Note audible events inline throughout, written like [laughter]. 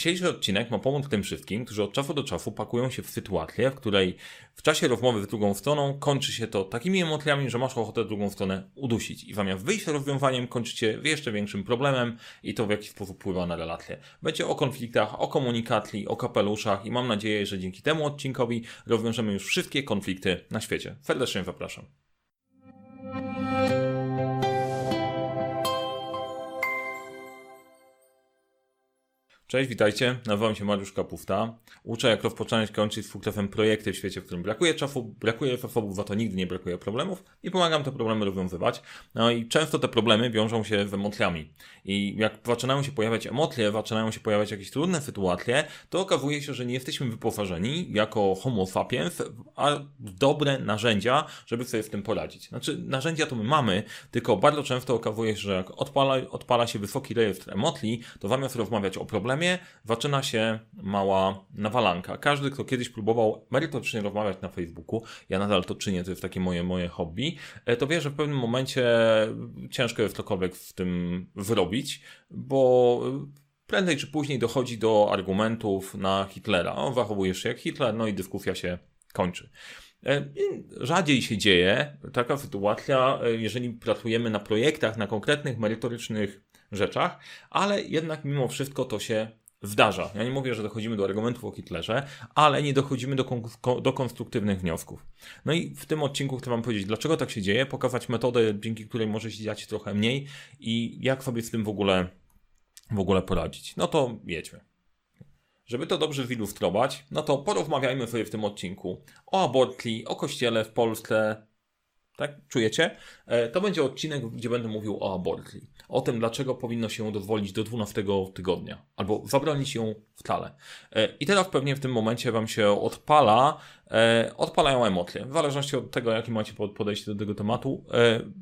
Dzisiejszy odcinek ma pomóc tym wszystkim, którzy od czasu do czasu pakują się w sytuację, w której w czasie rozmowy z drugą stroną kończy się to takimi emocjami, że masz ochotę drugą stronę udusić. I zamiast wyjść rozwiązaniem, kończycie jeszcze większym problemem i to w jakiś sposób wpływa na relacje. Będzie o konfliktach, o komunikacji, o kapeluszach i mam nadzieję, że dzięki temu odcinkowi rozwiążemy już wszystkie konflikty na świecie. Serdecznie zapraszam. Cześć, witajcie. Nazywam się Mariusz Kapufta. Uczę, jak rozpoczynać, kończyć z fuklefem projekty w świecie, w którym brakuje czasu, brakuje zasobów, za to nigdy nie brakuje problemów i pomagam te problemy rozwiązywać. No i często te problemy wiążą się z emocjami. I jak zaczynają się pojawiać emocje, zaczynają się pojawiać jakieś trudne sytuacje, to okazuje się, że nie jesteśmy wyposażeni jako homo sapiens, a dobre narzędzia, żeby sobie z tym poradzić. Znaczy, narzędzia to my mamy, tylko bardzo często okazuje się, że jak odpala, odpala się wysoki rejestr emocji, to zamiast rozmawiać o problemie, problemie zaczyna się mała nawalanka. Każdy, kto kiedyś próbował merytorycznie rozmawiać na Facebooku, ja nadal to czynię, to jest takie moje, moje hobby, e, to wie, że w pewnym momencie ciężko jest cokolwiek w tym wyrobić, bo prędzej czy później dochodzi do argumentów na Hitlera. O, zachowujesz się jak Hitler, no i dyskusja się kończy. E, rzadziej się dzieje taka sytuacja, e, jeżeli pracujemy na projektach, na konkretnych merytorycznych rzeczach, ale jednak mimo wszystko to się zdarza. Ja nie mówię, że dochodzimy do argumentów o Hitlerze, ale nie dochodzimy do, do konstruktywnych wniosków. No i w tym odcinku chcę Wam powiedzieć, dlaczego tak się dzieje, pokazać metodę, dzięki której może się dziać trochę mniej i jak sobie z tym w ogóle, w ogóle poradzić. No to jedźmy. Żeby to dobrze zilustrować, no to porozmawiajmy sobie w tym odcinku o aborcji, o kościele w Polsce, tak? Czujecie? E, to będzie odcinek, gdzie będę mówił o aborcji. O tym, dlaczego powinno się dozwolić do 12 tygodnia, albo zabronić ją wcale. E, I teraz pewnie w tym momencie Wam się odpala, e, odpalają emocje. W zależności od tego, jakie macie podejście do tego tematu,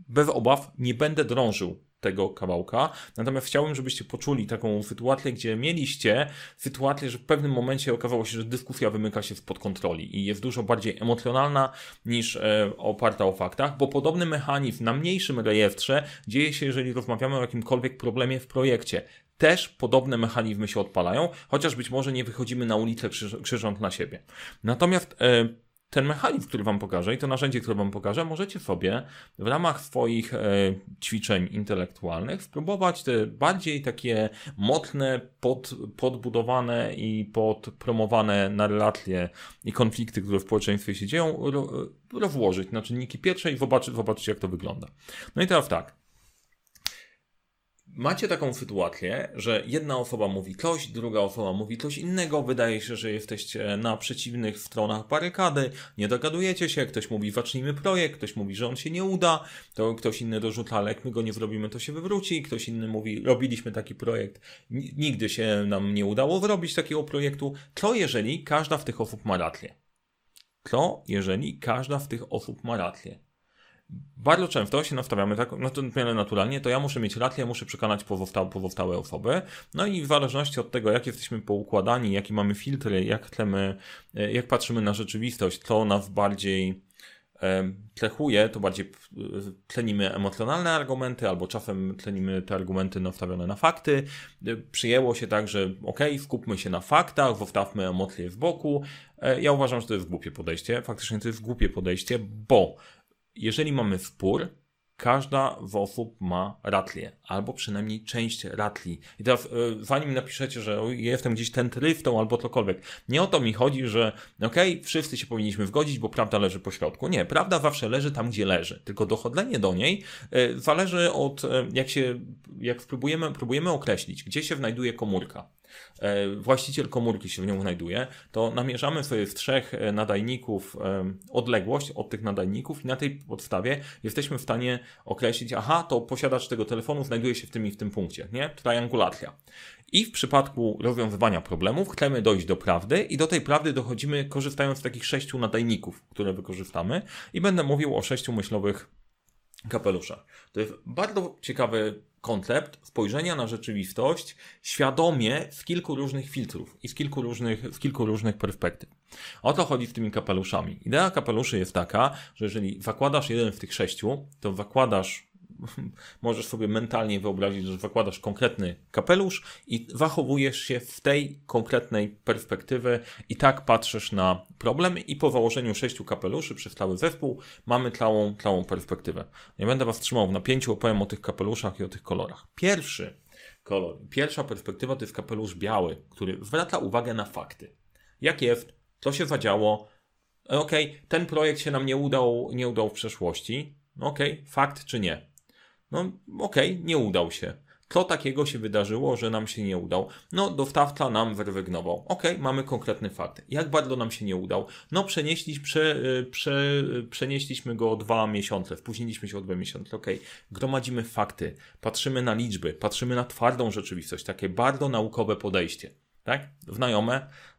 bez obaw nie będę drążył tego kawałka. Natomiast chciałbym, żebyście poczuli taką sytuację, gdzie mieliście sytuację, że w pewnym momencie okazało się, że dyskusja wymyka się spod kontroli i jest dużo bardziej emocjonalna niż e, oparta o faktach, bo podobny mechanizm na mniejszym rejestrze dzieje się, jeżeli rozmawiamy o jakimkolwiek problemie w projekcie też podobne mechanizmy się odpalają, chociaż być może nie wychodzimy na ulicę krzyżąc na siebie. Natomiast e, ten mechanizm, który Wam pokażę i to narzędzie, które Wam pokażę, możecie sobie w ramach swoich e, ćwiczeń intelektualnych spróbować te bardziej takie mocne, pod, podbudowane i podpromowane narracje i konflikty, które w społeczeństwie się dzieją, rozłożyć na czynniki pierwsze i zobaczyć, zobaczyć jak to wygląda. No i teraz tak macie taką sytuację, że jedna osoba mówi coś, druga osoba mówi coś innego, wydaje się, że jesteście na przeciwnych stronach barykady, nie dogadujecie się, ktoś mówi zacznijmy projekt, ktoś mówi, że on się nie uda, to ktoś inny dorzuca, ale jak my go nie zrobimy, to się wywróci, ktoś inny mówi, robiliśmy taki projekt, nigdy się nam nie udało zrobić takiego projektu. Co jeżeli każda w tych osób ma rację? Co jeżeli każda w tych osób ma rację? Bardzo często się nastawiamy tak, no to naturalnie, to ja muszę mieć rację, ja muszę przekonać pozostałe, pozostałe osoby. No i w zależności od tego, jak jesteśmy poukładani, jakie mamy filtry, jak chcemy, e, jak patrzymy na rzeczywistość, co nas bardziej cechuje, to bardziej tlenimy emocjonalne argumenty, albo czasem tlenimy te argumenty nastawione na fakty. E, przyjęło się tak, że ok, skupmy się na faktach, zostawmy emocje w boku. E, ja uważam, że to jest głupie podejście. Faktycznie to jest głupie podejście, bo jeżeli mamy spór, każda z osób ma ratlię, albo przynajmniej część ratli. I teraz, e, zanim napiszecie, że jestem gdzieś tentryftą albo cokolwiek, nie o to mi chodzi, że okej, okay, wszyscy się powinniśmy zgodzić, bo prawda leży po środku. Nie, prawda zawsze leży tam, gdzie leży, tylko dochodzenie do niej e, zależy od, e, jak się, jak spróbujemy, próbujemy określić, gdzie się znajduje komórka. E, właściciel komórki się w nią znajduje, to namierzamy sobie w trzech e, nadajników e, odległość od tych nadajników i na tej podstawie jesteśmy w stanie określić, aha, to posiadacz tego telefonu znajduje się w tym i w tym punkcie, nie? Triangulacja. I w przypadku rozwiązywania problemów chcemy dojść do prawdy i do tej prawdy dochodzimy korzystając z takich sześciu nadajników, które wykorzystamy i będę mówił o sześciu myślowych kapeluszach. To jest bardzo ciekawy koncept spojrzenia na rzeczywistość świadomie z kilku różnych filtrów i z kilku różnych, z kilku różnych perspektyw. O to chodzi z tymi kapeluszami. Idea kapeluszy jest taka, że jeżeli zakładasz jeden z tych sześciu, to zakładasz [laughs] możesz sobie mentalnie wyobrazić, że zakładasz konkretny kapelusz i zachowujesz się w tej konkretnej perspektywy i tak patrzysz na problem i po założeniu sześciu kapeluszy przez cały zespół mamy całą, całą perspektywę. Nie będę Was trzymał w napięciu, opowiem o tych kapeluszach i o tych kolorach. Pierwszy kolor, pierwsza perspektywa to jest kapelusz biały, który zwraca uwagę na fakty. Jak jest, co się zadziało, okay, ten projekt się nam nie udał, nie udał w przeszłości, okay, fakt czy nie? No okej, okay, nie udał się. Co takiego się wydarzyło, że nam się nie udał? No, dostawca nam wyrwygnował. Ok, mamy konkretny fakt. Jak bardzo nam się nie udał? No, przenieśliśmy, prze, y, prze, y, przenieśliśmy go o dwa miesiące, spóźniliśmy się o dwa miesiące. Ok, gromadzimy fakty, patrzymy na liczby, patrzymy na twardą rzeczywistość, takie bardzo naukowe podejście. Tak?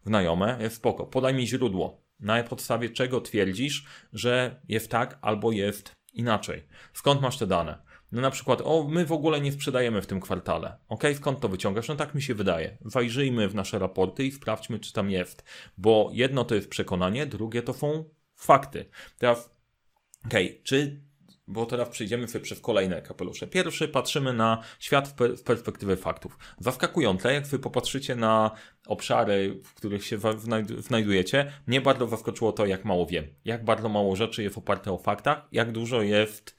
Znajome, jest spoko. Podaj mi źródło. Na podstawie czego twierdzisz, że jest tak albo jest inaczej. Skąd masz te dane? No na przykład, o, my w ogóle nie sprzedajemy w tym kwartale. Ok, skąd to wyciągasz? No tak mi się wydaje. Wajrzyjmy w nasze raporty i sprawdźmy, czy tam jest. Bo jedno to jest przekonanie, drugie to są fakty. Teraz, ok, czy bo teraz przejdziemy sobie przez kolejne kapelusze. Pierwszy patrzymy na świat w, pe w perspektywy faktów. Zaskakujące, jak wy popatrzycie na obszary, w których się znajdujecie, mnie bardzo zaskoczyło to, jak mało wiem. Jak bardzo mało rzeczy jest oparte o faktach, jak dużo jest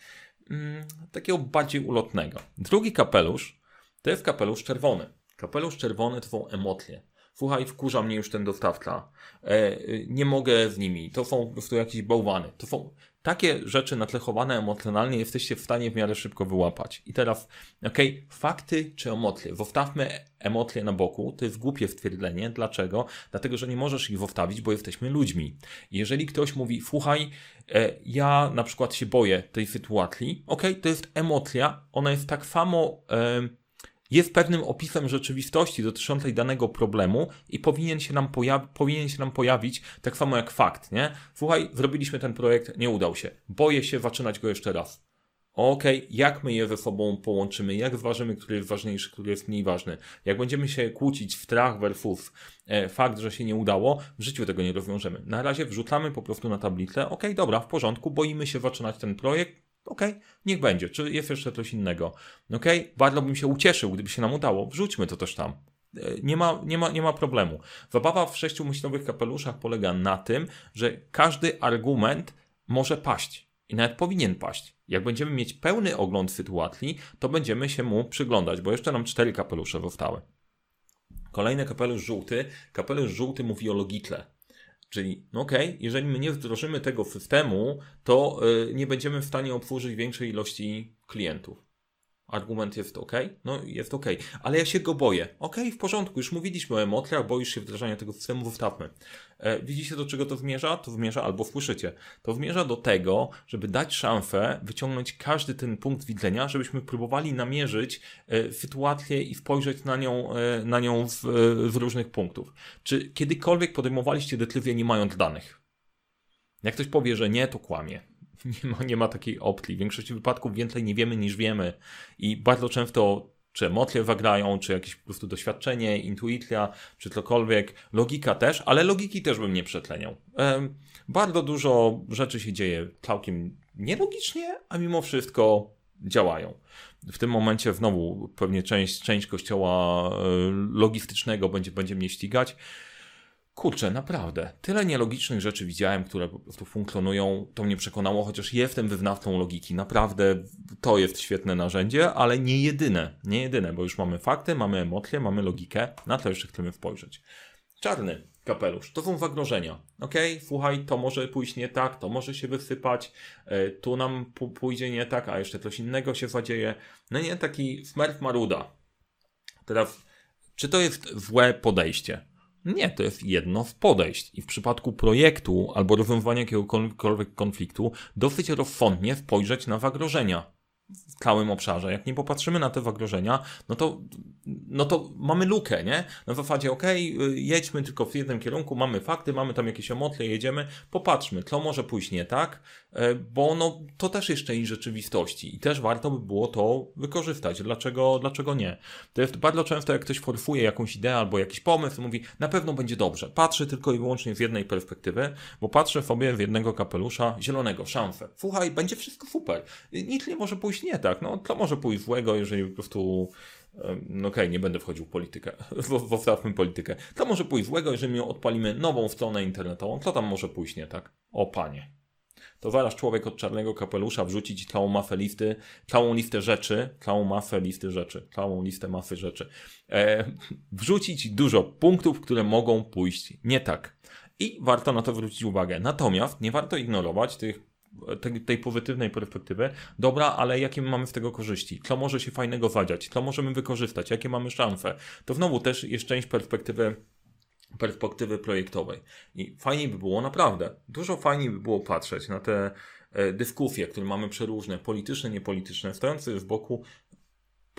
mm, takiego bardziej ulotnego. Drugi kapelusz to jest kapelusz czerwony. Kapelusz czerwony to są emocje. Słuchaj, wkurza mnie już ten dostawca. E, nie mogę z nimi. To są po prostu jakieś bałwany. To są takie rzeczy natlechowane emocjonalnie jesteście w stanie w miarę szybko wyłapać. I teraz, okej, okay, fakty czy emocje? Wostawmy emocje na boku. To jest głupie stwierdzenie. Dlaczego? Dlatego, że nie możesz ich wstawić, bo jesteśmy ludźmi. Jeżeli ktoś mówi, słuchaj, e, ja na przykład się boję tej sytuacji, okej, okay, to jest emocja. Ona jest tak samo... E, jest pewnym opisem rzeczywistości dotyczącej danego problemu i powinien się nam, powinien się nam pojawić tak samo jak fakt, nie? Słuchaj, zrobiliśmy ten projekt, nie udał się. Boję się zaczynać go jeszcze raz. Okej, okay, jak my je ze sobą połączymy, jak zważymy, który jest ważniejszy, który jest mniej ważny. Jak będziemy się kłócić w trach versus e, fakt, że się nie udało, w życiu tego nie rozwiążemy. Na razie wrzucamy po prostu na tablicę, okej, okay, dobra, w porządku, boimy się zaczynać ten projekt, Okej, okay, niech będzie. Czy jest jeszcze coś innego? Okej, okay, bardzo bym się ucieszył, gdyby się nam udało. Wrzućmy to też tam. E, nie ma, nie, ma, nie ma problemu. Zabawa w sześciu myślowych kapeluszach polega na tym, że każdy argument może paść. I nawet powinien paść. Jak będziemy mieć pełny ogląd sytuacji, to będziemy się mu przyglądać, bo jeszcze nam cztery kapelusze zostały. Kolejny kapelusz żółty. Kapelusz żółty mówi o logitle. Czyli, no okej, okay, jeżeli my nie wdrożymy tego systemu, to yy, nie będziemy w stanie obsłużyć większej ilości klientów. Argument jest ok? No jest ok. Ale ja się go boję. Ok, w porządku, już mówiliśmy o emocjach, boisz się wdrażania tego systemu, wystawmy. E, widzicie do czego to zmierza? To zmierza, albo słyszycie, to zmierza do tego, żeby dać szansę wyciągnąć każdy ten punkt widzenia, żebyśmy próbowali namierzyć e, sytuację i spojrzeć na nią, e, na nią z, z różnych punktów. Czy kiedykolwiek podejmowaliście decyzję nie mając danych? Jak ktoś powie, że nie, to kłamie. [laughs] Nie ma, nie ma takiej opcji. W większości wypadków więcej nie wiemy niż wiemy i bardzo często czy emocje zagrają, czy jakieś po prostu doświadczenie, intuicja, czy cokolwiek. Logika też, ale logiki też bym nie przetleniał. Ehm, bardzo dużo rzeczy się dzieje całkiem nielogicznie, a mimo wszystko działają. W tym momencie znowu pewnie część, część kościoła e, logistycznego będzie, będzie mnie ścigać. Kurczę, naprawdę. Tyle nielogicznych rzeczy widziałem, które po prostu funkcjonują. To mnie przekonało, chociaż jestem wyznawcą logiki. Naprawdę to jest świetne narzędzie, ale nie jedyne. Nie jedyne, bo już mamy fakty, mamy emocje, mamy logikę. Na to jeszcze chcemy spojrzeć. Czarny kapelusz. To są zagrożenia. Ok, słuchaj, to może pójść nie tak, to może się wysypać, e, tu nam pójdzie nie tak, a jeszcze coś innego się zadzieje. No nie, taki smert maruda. Teraz, czy to jest złe podejście? Nie, to jest jedno z podejść. I w przypadku projektu albo rozwiązywania jakiegokolwiek konfliktu dosyć rozsądnie spojrzeć na zagrożenia całym obszarze. Jak nie popatrzymy na te zagrożenia, no to, no to mamy lukę, nie? Na zasadzie, ok, jedźmy tylko w jednym kierunku, mamy fakty, mamy tam jakieś emocje, jedziemy, popatrzmy, co może pójść nie tak, e, bo no, to też jest część rzeczywistości i też warto by było to wykorzystać. Dlaczego, dlaczego nie? To jest bardzo często, jak ktoś forfuje jakąś ideę albo jakiś pomysł, mówi, na pewno będzie dobrze. Patrzy tylko i wyłącznie z jednej perspektywy, bo patrzę sobie w jednego kapelusza zielonego, szansę. Słuchaj, będzie wszystko super. Nic nie może pójść nie tak? No, to może pójść złego, jeżeli po prostu no okej, okay, nie będę wchodził w politykę, [laughs] wostawmy politykę. To może pójść złego, jeżeli odpalimy nową stronę internetową, co tam może pójść nie tak? O panie. To zaraz człowiek od czarnego kapelusza wrzuci ci całą mafę listy, całą listę rzeczy, całą mafę listy rzeczy, całą listę mafy rzeczy. E, wrzucić dużo punktów, które mogą pójść nie tak. I warto na to zwrócić uwagę. Natomiast nie warto ignorować tych tej, tej pozytywnej perspektywy, dobra, ale jakie mamy z tego korzyści? Co może się fajnego zadziać? Co możemy wykorzystać? Jakie mamy szanse? To znowu też jest część perspektywy perspektywy projektowej. I fajniej by było naprawdę, dużo fajniej by było patrzeć na te e, dyskusje, które mamy przeróżne, polityczne, niepolityczne, stojące z boku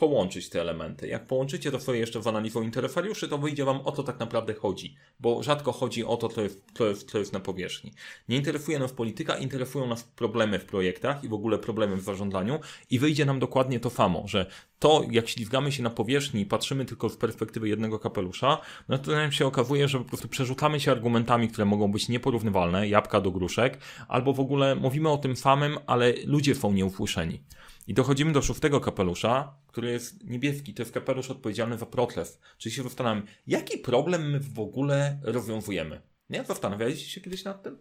połączyć te elementy. Jak połączycie to sobie jeszcze w analizą interesariuszy, to wyjdzie Wam o co tak naprawdę chodzi, bo rzadko chodzi o to, co jest, co jest, co jest na powierzchni. Nie interesuje nas polityka, interesują nas problemy w projektach i w ogóle problemy w zarządzaniu i wyjdzie nam dokładnie to samo, że to, jak ślizgamy się na powierzchni i patrzymy tylko z perspektywy jednego kapelusza, no to nam się okazuje, że po prostu przerzucamy się argumentami, które mogą być nieporównywalne, jabłka do gruszek, albo w ogóle mówimy o tym samym, ale ludzie są nieusłyszeni. I dochodzimy do szóstego kapelusza, który jest niebieski. To jest kapelusz odpowiedzialny za proces. Czyli się zastanawiam, jaki problem my w ogóle rozwiązujemy? Nie? Zastanawialiście się kiedyś nad tym?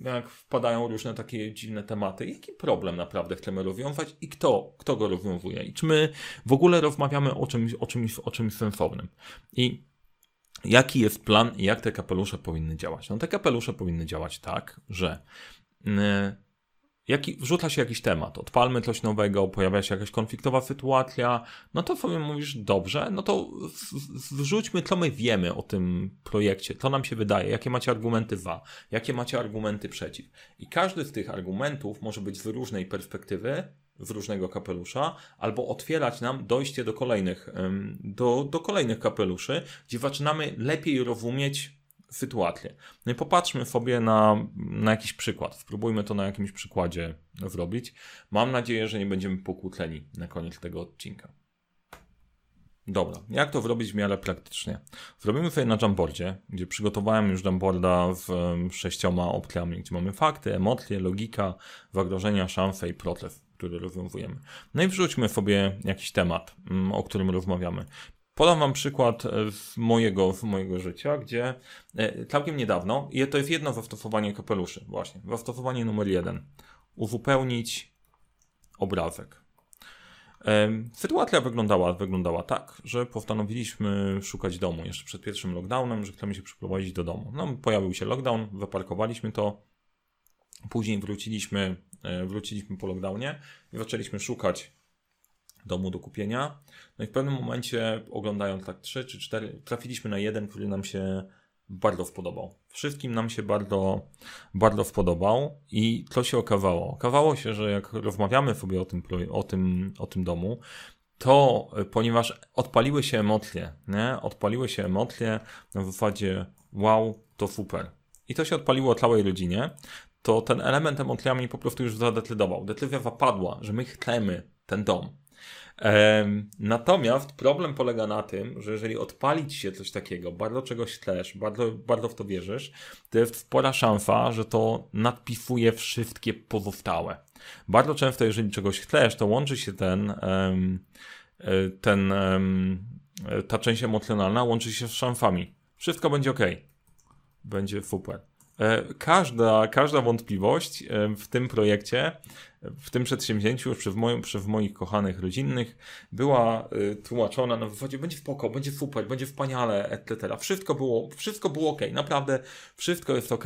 Jak wpadają różne takie dziwne tematy. Jaki problem naprawdę chcemy rozwiązać i kto, kto go rozwiązuje? I czy my w ogóle rozmawiamy o czymś, o czymś, o czymś sensownym? I jaki jest plan i jak te kapelusze powinny działać? No te kapelusze powinny działać tak, że mm, jaki, wrzuca się jakiś temat, odpalmy coś nowego, pojawia się jakaś konfliktowa sytuacja, no to sobie mówisz, dobrze, no to wrzućmy, co my wiemy o tym projekcie, co nam się wydaje, jakie macie argumenty za, jakie macie argumenty przeciw. I każdy z tych argumentów może być z różnej perspektywy, z różnego kapelusza, albo otwierać nam dojście do kolejnych, do, do kolejnych kapeluszy, gdzie zaczynamy lepiej rozumieć sytuację. No i popatrzmy sobie na, na jakiś przykład. Spróbujmy to na jakimś przykładzie zrobić. Mam nadzieję, że nie będziemy pokłóceni na koniec tego odcinka. Dobra, jak to zrobić w miarę praktycznie? Zrobimy sobie na Jamboardzie, gdzie przygotowałem już Jamboarda z sześcioma opcjami, gdzie mamy fakty, emocje, logika, zagrożenia, szanse i proces, który rozwiązujemy. No i wrzućmy sobie jakiś temat, mm, o którym rozmawiamy. Podam Wam przykład e, z mojego, z mojego życia, gdzie e, całkiem niedawno, i to jest jedno zastosowanie kapeluszy, właśnie, zastosowanie numer jeden. Uzupełnić obrazek. Sytuacja wyglądała, wyglądała tak, że postanowiliśmy szukać domu jeszcze przed pierwszym lockdownem, że chcemy się przeprowadzić do domu. No, pojawił się lockdown, wyparkowaliśmy to, później wróciliśmy, e, wróciliśmy po lockdownie i zaczęliśmy szukać domu do kupienia. No i w pewnym momencie, oglądając tak 3 czy 4, trafiliśmy na jeden, który nam się bardzo spodobał. Wszystkim nam się bardzo, bardzo spodobał i co się okazało? Okazało się, że jak rozmawiamy sobie o tym, o tym, o tym domu, to ponieważ odpaliły się emocje, nie? Odpaliły się emocje na zasadzie wow, to super. I to się odpaliło całej rodzinie, to ten element emocjami po prostu już zadecydował. Decyzja zapadła, że my chcemy ten dom. Natomiast problem polega na tym, że jeżeli odpalić się coś takiego, bardzo czegoś chcesz, bardzo, bardzo w to wierzysz, to jest spora szansa, że to nadpisuje wszystkie pozostałe. Bardzo często, jeżeli czegoś chcesz, to łączy się ten, e, ten, ta część emocjonalna łączy się z szansami. Wszystko będzie ok. Będzie super. E, każda, każda wątpliwość e, w tym projekcie, w tym przedsięwzięciu, przy, moim, przy moich kochanych rodzinnych, była e, tłumaczona na zasadzie będzie spoko, będzie super, będzie wspaniale, etc. Wszystko było, wszystko było ok, naprawdę wszystko jest ok.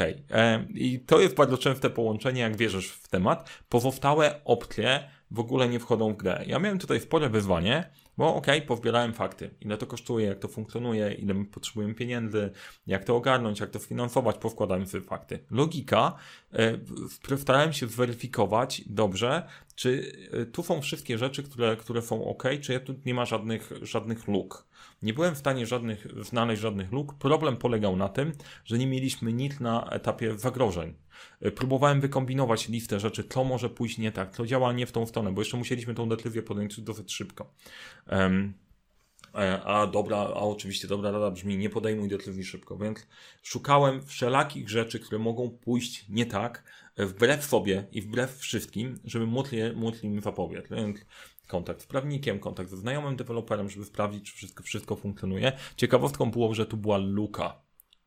I to jest bardzo częste połączenie, jak wierzysz w temat. Pozostałe opcje w ogóle nie wchodzą w grę. Ja miałem tutaj spore wyzwanie, bo okay, powbierałem fakty, ile to kosztuje, jak to funkcjonuje, ile my potrzebujemy pieniędzy, jak to ogarnąć, jak to sfinansować, powkładałem sobie fakty. Logika, e, starałem się zweryfikować dobrze, czy e, tu są wszystkie rzeczy, które, które są ok, czy ja tu nie ma żadnych, żadnych luk. Nie byłem w stanie żadnych, znaleźć żadnych luk. Problem polegał na tym, że nie mieliśmy nic na etapie zagrożeń. E, próbowałem wykombinować listę rzeczy, co może pójść nie tak, co działa nie w tą stronę, bo jeszcze musieliśmy tą decyzję podjąć dosyć szybko. Um, a dobra, a oczywiście dobra rada brzmi, nie podejmuj decyzji szybko, więc szukałem wszelakich rzeczy, które mogą pójść nie tak, e, wbrew sobie i wbrew wszystkim, żeby móc, móc im zapobiec. Więc kontakt z prawnikiem, kontakt ze znajomym deweloperem, żeby sprawdzić, czy wszystko, wszystko funkcjonuje. Ciekawostką było, że tu była luka.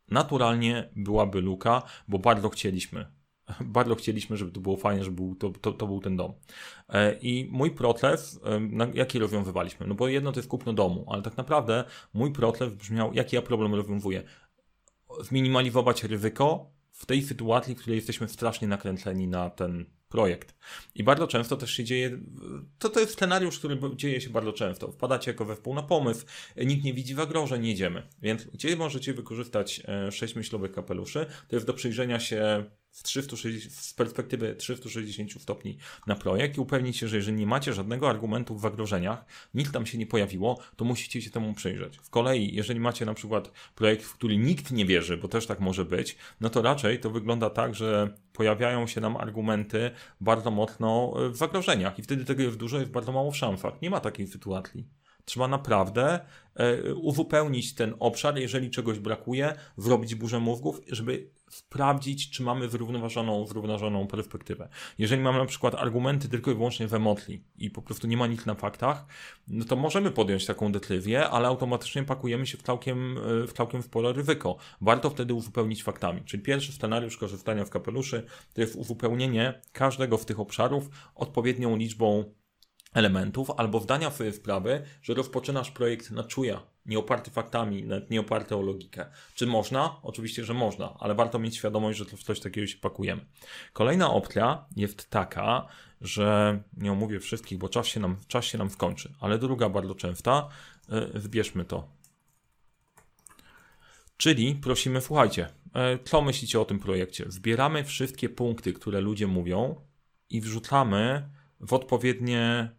Naturalnie byłaby luka, bo bardzo chcieliśmy [laughs] bardzo chcieliśmy, żeby to było fajnie, żeby był, to, to, to był ten dom. E, I mój proces, jaki rozwiązywaliśmy? No bo jedno to jest kupno domu, ale tak naprawdę mój proces brzmiał, jaki ja problem rozwiązuję. Zminimalizować ryzyko w tej sytuacji, w której jesteśmy strasznie nakręceni na ten projekt. I bardzo często też się dzieje, to, to jest scenariusz, który dzieje się bardzo często. Wpadacie jako we wpół na pomysł, nikt nie widzi zagrożeń, jedziemy. Więc gdzie możecie wykorzystać 6 e, myślowych kapeluszy? To jest do przyjrzenia się z, 360, z perspektywy 360 stopni na projekt i upewnić się, że jeżeli nie macie żadnego argumentu w zagrożeniach, nic tam się nie pojawiło, to musicie się temu przyjrzeć. Z kolei, jeżeli macie na przykład projekt, w który nikt nie wierzy, bo też tak może być, no to raczej to wygląda tak, że pojawiają się nam argumenty bardzo mocno w zagrożeniach i wtedy tego jest dużo, jest bardzo mało w szansach. Nie ma takiej sytuacji. Trzeba naprawdę e, uzupełnić ten obszar, jeżeli czegoś brakuje, zrobić burzę mózgów, żeby sprawdzić, czy mamy zrównoważoną, zrównoważoną perspektywę. Jeżeli mamy na przykład argumenty tylko i wyłącznie w emotli i po prostu nie ma nic na faktach, no to możemy podjąć taką decyzję, ale automatycznie pakujemy się w całkiem, w całkiem spore ryzyko. Warto wtedy uzupełnić faktami. Czyli pierwszy scenariusz korzystania w kapeluszy to jest uzupełnienie każdego z tych obszarów odpowiednią liczbą elementów albo wdania sobie wprawy, że rozpoczynasz projekt na czuja, nie oparty faktami, nawet nie oparty o logikę. Czy można? Oczywiście, że można, ale warto mieć świadomość, że w coś takiego się pakujemy. Kolejna opcja jest taka, że nie omówię wszystkich, bo czas się nam, czas się nam skończy, ale druga bardzo częsta, yy, zbierzmy to. Czyli prosimy, słuchajcie, yy, co myślicie o tym projekcie? Zbieramy wszystkie punkty, które ludzie mówią i wrzucamy w odpowiednie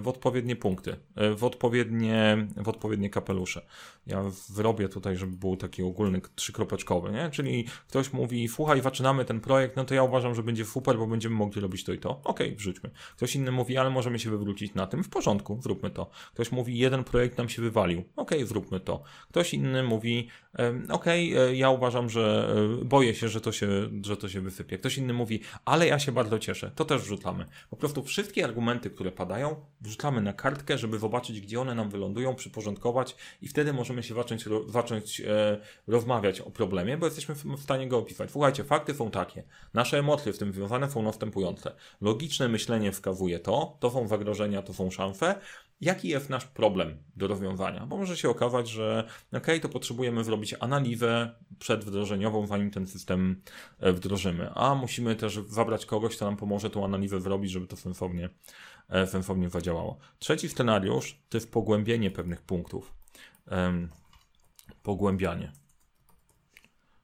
w odpowiednie punkty, e, w odpowiednie, w odpowiednie kapelusze. Ja wyrobię tutaj, żeby był taki ogólny trzykropeczkowy, nie? Czyli ktoś mówi, słuchaj, zaczynamy ten projekt, no to ja uważam, że będzie super, bo będziemy mogli robić to i to. Okej, okay, wrzućmy. Ktoś inny mówi, ale możemy się wywrócić na tym, w porządku, zróbmy to. Ktoś mówi, jeden projekt nam się wywalił. Okej, okay, zróbmy to. Ktoś inny mówi, okej, okay, e, ja uważam, że boję się, że to się, że to się wysypie. Ktoś inny mówi, ale ja się bardzo cieszę. To też wrzucamy. Po prostu wszystkie argumenty, które padają, wrzucamy na kartkę, żeby zobaczyć, gdzie one nam wylądują, przyporządkować i wtedy możemy się zacząć, zacząć e, rozmawiać o problemie, bo jesteśmy w stanie go opisać. Słuchajcie, fakty są takie. Nasze emocje w tym związane są następujące. Logiczne myślenie wskazuje to, to są zagrożenia, to są szanse. Jaki jest nasz problem do rozwiązania? Bo może się okazać, że ok, to potrzebujemy zrobić analizę przedwdrożeniową, zanim ten system e, wdrożymy, a musimy też zabrać kogoś, kto nam pomoże tą analizę zrobić, żeby to sensownie sensownie zadziałało. Trzeci scenariusz to jest pogłębienie pewnych punktów. Pogłębianie.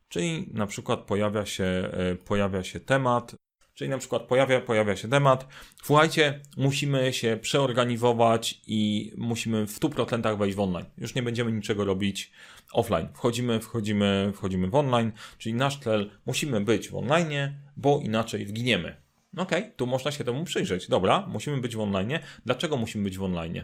Czyli na przykład pojawia się, e, pojawia się temat, czyli na przykład pojawia, pojawia się temat, słuchajcie, musimy się przeorganizować i musimy w 100% wejść w online. Już nie będziemy niczego robić offline. Wchodzimy, wchodzimy, wchodzimy w online, czyli nasz cel musimy być w online, bo inaczej zginiemy. Okej, okay, tu można się temu przyjrzeć. Dobra, musimy być w online. Dlaczego musimy być w online?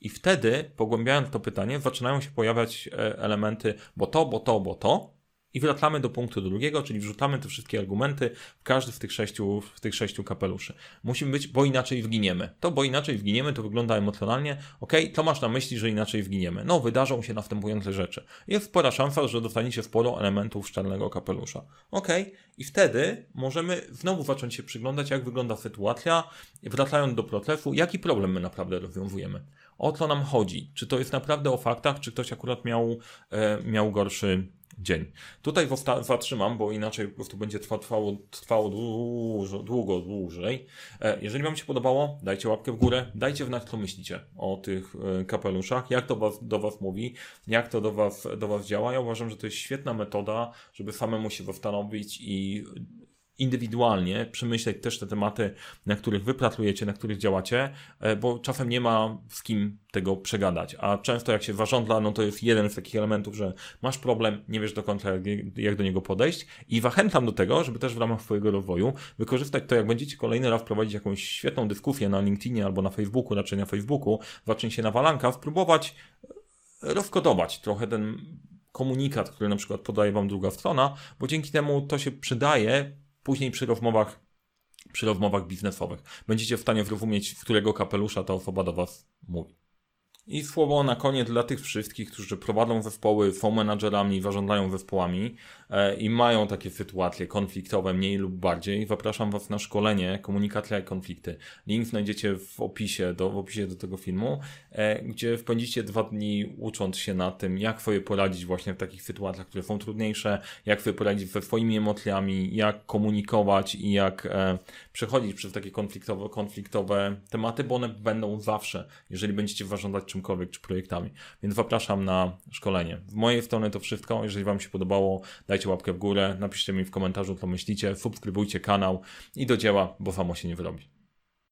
I wtedy, pogłębiając to pytanie, zaczynają się pojawiać e, elementy, bo to, bo to, bo to, i wracamy do punktu drugiego, czyli wrzucamy te wszystkie argumenty w każdy z tych sześciu, w tych sześciu kapeluszy. Musimy być, bo inaczej wginiemy. To, bo inaczej wginiemy, to wygląda emocjonalnie. Ok, to masz na myśli, że inaczej wginiemy. No, wydarzą się następujące rzeczy. Jest spora szansa, że dostaniecie sporo elementów szczelnego kapelusza. Ok, i wtedy możemy znowu zacząć się przyglądać, jak wygląda sytuacja, wracając do procesu, jaki problem my naprawdę rozwiązujemy. O co nam chodzi? Czy to jest naprawdę o faktach, czy ktoś akurat miał, e, miał gorszy dzień. Tutaj zatrzymam, bo inaczej po prostu będzie trwało, trwało długo, dłużej. E, jeżeli Wam się podobało, dajcie łapkę w górę, dajcie znać, co myślicie o tych e, kapeluszach, jak to was, do Was mówi, jak to do was, do was działa. Ja uważam, że to jest świetna metoda, żeby samemu się zastanowić i indywidualnie przemyśleć też te tematy, na których wy pracujecie, na których działacie, e, bo czasem nie ma z kim tego przegadać. A często jak się zarządza, no to jest jeden z takich elementów, że masz problem, nie wiesz do końca jak, do niego podejść i zachęcam do tego, żeby też w ramach swojego rozwoju wykorzystać to, jak będziecie kolejny raz prowadzić jakąś świetną dyskusję na LinkedInie albo na Facebooku, raczej na Facebooku, zacznie się na walanka, spróbować rozkodować trochę ten komunikat, który na przykład podaje wam druga strona, bo dzięki temu to się przydaje później przy rozmowach, przy rozmowach biznesowych. Będziecie w stanie zrozumieć, w którego kapelusza ta osoba do was mówi. I słowo na koniec dla tych wszystkich, którzy prowadzą zespoły, są menadżerami, zarządzają zespołami e, i mają takie sytuacje konfliktowe mniej lub bardziej. Zapraszam Was na szkolenie Komunikacja i konflikty. Link znajdziecie w opisie do, w opisie do tego filmu, e, gdzie spędzicie dwa dni ucząc się na tym, jak sobie poradzić właśnie w takich sytuacjach, które są trudniejsze, jak sobie poradzić ze swoimi emocjami, jak komunikować i jak e, przechodzić przez takie konfliktowe, konfliktowe tematy, bo one będą zawsze, jeżeli będziecie zarządzać czym czymkolwiek, czy projektami. Więc zapraszam na szkolenie. W mojej strony to wszystko. Jeżeli Wam się podobało, dajcie łapkę w górę, napiszcie mi w komentarzu, co myślicie, subskrybujcie kanał i do dzieła, bo samo się nie wyrobi.